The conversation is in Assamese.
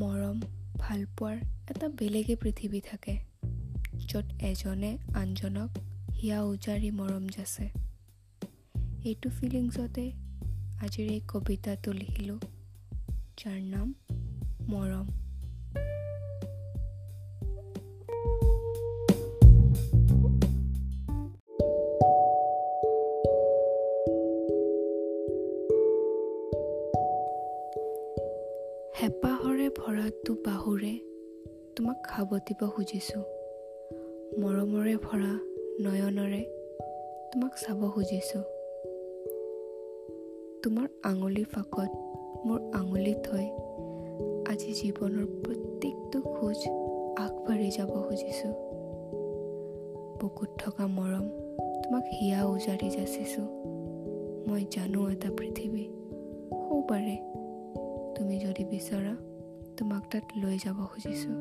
মৰম ভালপোৱাৰ এটা বেলেগে পৃথিৱী থাকে য'ত এজনে আনজনক হিয়া উজাৰি মৰম যাচে। এইটো ফিলিংছতে আজিৰ এই কবিতাটো লিখিলোঁ যাৰ নাম হেঁপাহৰে ভৰাটো বাহুৰে তোমাক সাৱটিব খুজিছোঁ। মৰমৰে ভৰা নয়নৰে তোমাক চাব খুজিছোঁ। তোমাৰ আঙুলি ফাকত মোৰ আঙুলি থৈ আজি জীৱনৰ প্ৰত্যেকটো খোজ আগবাঢ়ি যাব খুজিছোঁ। বুকুত থকা মৰম তোমাক হিয়া উজাৰি যাচিছোঁ। মই জানো এটা পৃথিৱী সৌ পাৰে তুমি যদি বিচৰা তোমাক তাত লৈ যাব খুজিছোঁ।